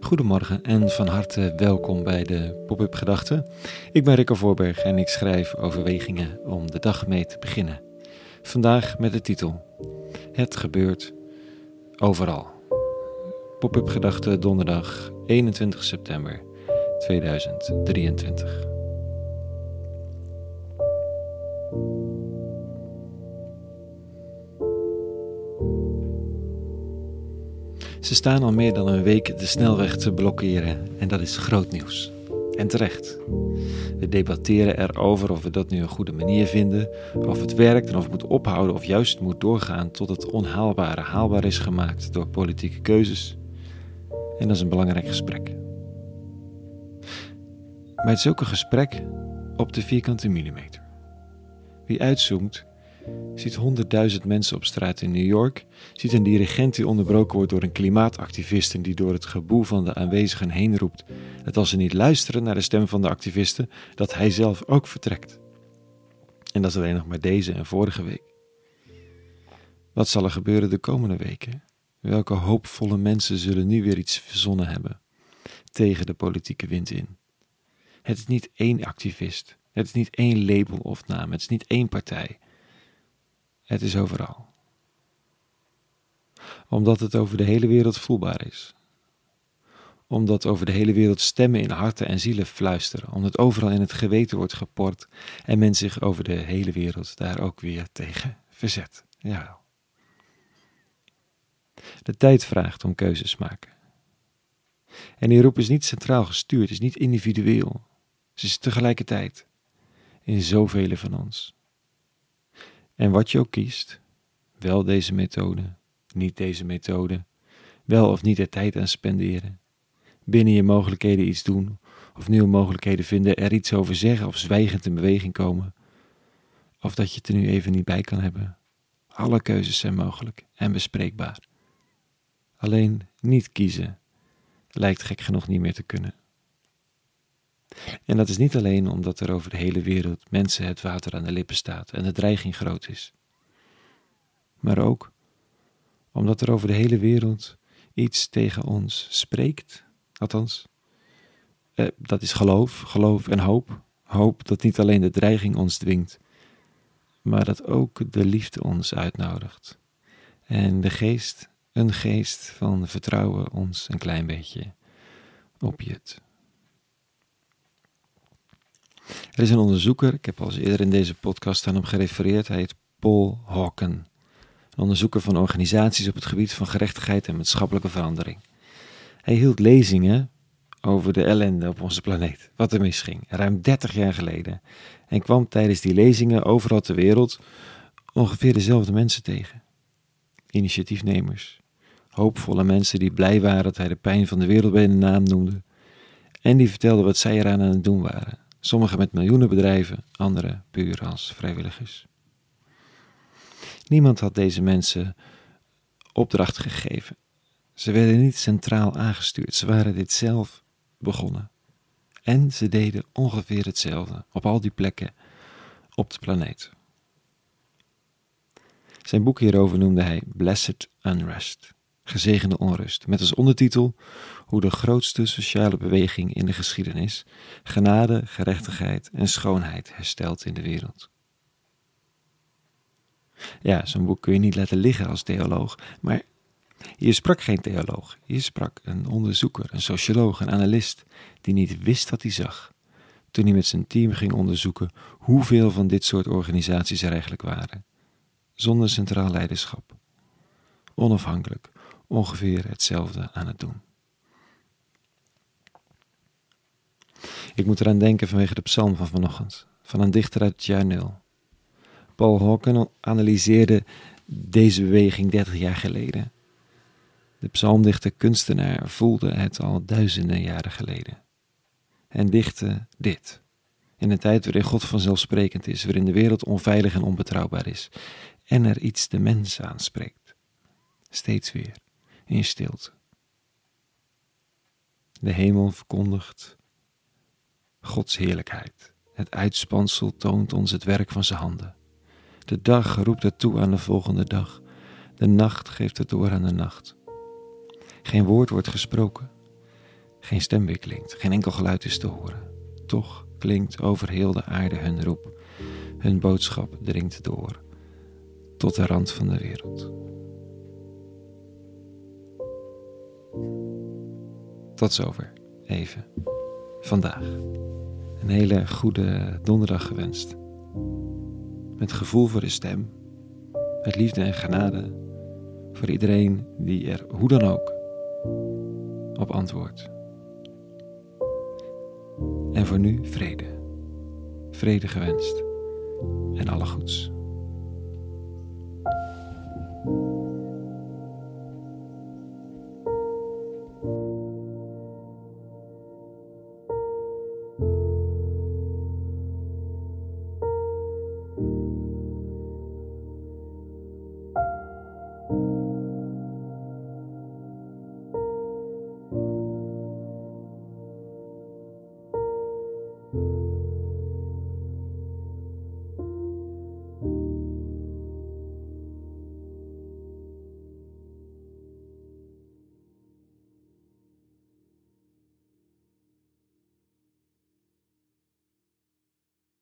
Goedemorgen en van harte welkom bij de Pop-up Gedachten. Ik ben Rikke Voorberg en ik schrijf overwegingen om de dag mee te beginnen. Vandaag met de titel Het gebeurt overal. Pop-up Gedachten donderdag 21 september 2023. Ze staan al meer dan een week de snelweg te blokkeren en dat is groot nieuws. En terecht. We debatteren erover of we dat nu een goede manier vinden, of het werkt en of het moet ophouden of juist moet doorgaan tot het onhaalbare haalbaar is gemaakt door politieke keuzes. En dat is een belangrijk gesprek. Maar ook een gesprek op de vierkante millimeter. Wie uitzoomt, ziet honderdduizend mensen op straat in New York, ziet een dirigent die onderbroken wordt door een klimaatactivist die door het geboel van de aanwezigen heen roept dat als ze niet luisteren naar de stem van de activisten, dat hij zelf ook vertrekt. En dat is alleen nog maar deze en vorige week. Wat zal er gebeuren de komende weken? Welke hoopvolle mensen zullen nu weer iets verzonnen hebben tegen de politieke wind in? Het is niet één activist. Het is niet één label of naam. Het is niet één partij. Het is overal. Omdat het over de hele wereld voelbaar is. Omdat over de hele wereld stemmen in harten en zielen fluisteren. Omdat overal in het geweten wordt geport en men zich over de hele wereld daar ook weer tegen verzet. Jawel. De tijd vraagt om keuzes maken. En die roep is niet centraal gestuurd, is niet individueel. Ze is tegelijkertijd in zoveel van ons. En wat je ook kiest, wel deze methode, niet deze methode, wel of niet er tijd aan spenderen, binnen je mogelijkheden iets doen of nieuwe mogelijkheden vinden, er iets over zeggen of zwijgend in beweging komen, of dat je het er nu even niet bij kan hebben. Alle keuzes zijn mogelijk en bespreekbaar. Alleen niet kiezen lijkt gek genoeg niet meer te kunnen. En dat is niet alleen omdat er over de hele wereld mensen het water aan de lippen staat en de dreiging groot is, maar ook omdat er over de hele wereld iets tegen ons spreekt, althans. Eh, dat is geloof, geloof en hoop. Hoop dat niet alleen de dreiging ons dwingt, maar dat ook de liefde ons uitnodigt. En de geest, een geest van vertrouwen ons een klein beetje opjut. Er is een onderzoeker, ik heb al eens eerder in deze podcast aan hem gerefereerd, hij heet Paul Hawken. Een onderzoeker van organisaties op het gebied van gerechtigheid en maatschappelijke verandering. Hij hield lezingen over de ellende op onze planeet, wat er misging, ruim 30 jaar geleden. En kwam tijdens die lezingen overal ter wereld ongeveer dezelfde mensen tegen. Initiatiefnemers, hoopvolle mensen die blij waren dat hij de pijn van de wereld bij de naam noemde. En die vertelden wat zij eraan aan het doen waren. Sommigen met miljoenen bedrijven, anderen puur als vrijwilligers. Niemand had deze mensen opdracht gegeven. Ze werden niet centraal aangestuurd, ze waren dit zelf begonnen. En ze deden ongeveer hetzelfde op al die plekken op de planeet. Zijn boek hierover noemde hij Blessed Unrest, gezegende onrust, met als ondertitel hoe de grootste sociale beweging in de geschiedenis genade, gerechtigheid en schoonheid herstelt in de wereld. Ja, zo'n boek kun je niet laten liggen als theoloog, maar hier sprak geen theoloog, hier sprak een onderzoeker, een socioloog, een analist, die niet wist wat hij zag, toen hij met zijn team ging onderzoeken hoeveel van dit soort organisaties er eigenlijk waren, zonder centraal leiderschap, onafhankelijk, ongeveer hetzelfde aan het doen. Ik moet eraan denken vanwege de psalm van vanochtend, van een dichter uit het jaar nul. Paul Hawken analyseerde deze beweging 30 jaar geleden. De psalmdichter kunstenaar voelde het al duizenden jaren geleden. En dichtte dit. In een tijd waarin God vanzelfsprekend is, waarin de wereld onveilig en onbetrouwbaar is, en er iets de mens aanspreekt. Steeds weer, in stilte. De hemel verkondigt Gods heerlijkheid. Het uitspansel toont ons het werk van zijn handen. De dag roept het toe aan de volgende dag. De nacht geeft het door aan de nacht. Geen woord wordt gesproken. Geen stem meer klinkt, geen enkel geluid is te horen. Toch klinkt over heel de aarde hun roep. Hun boodschap dringt door tot de rand van de wereld. Tot zover, even. Vandaag. Een hele goede donderdag gewenst. Met gevoel voor de stem. Met liefde en genade. Voor iedereen die er hoe dan ook op antwoordt. En voor nu vrede. Vrede gewenst. En alle goeds.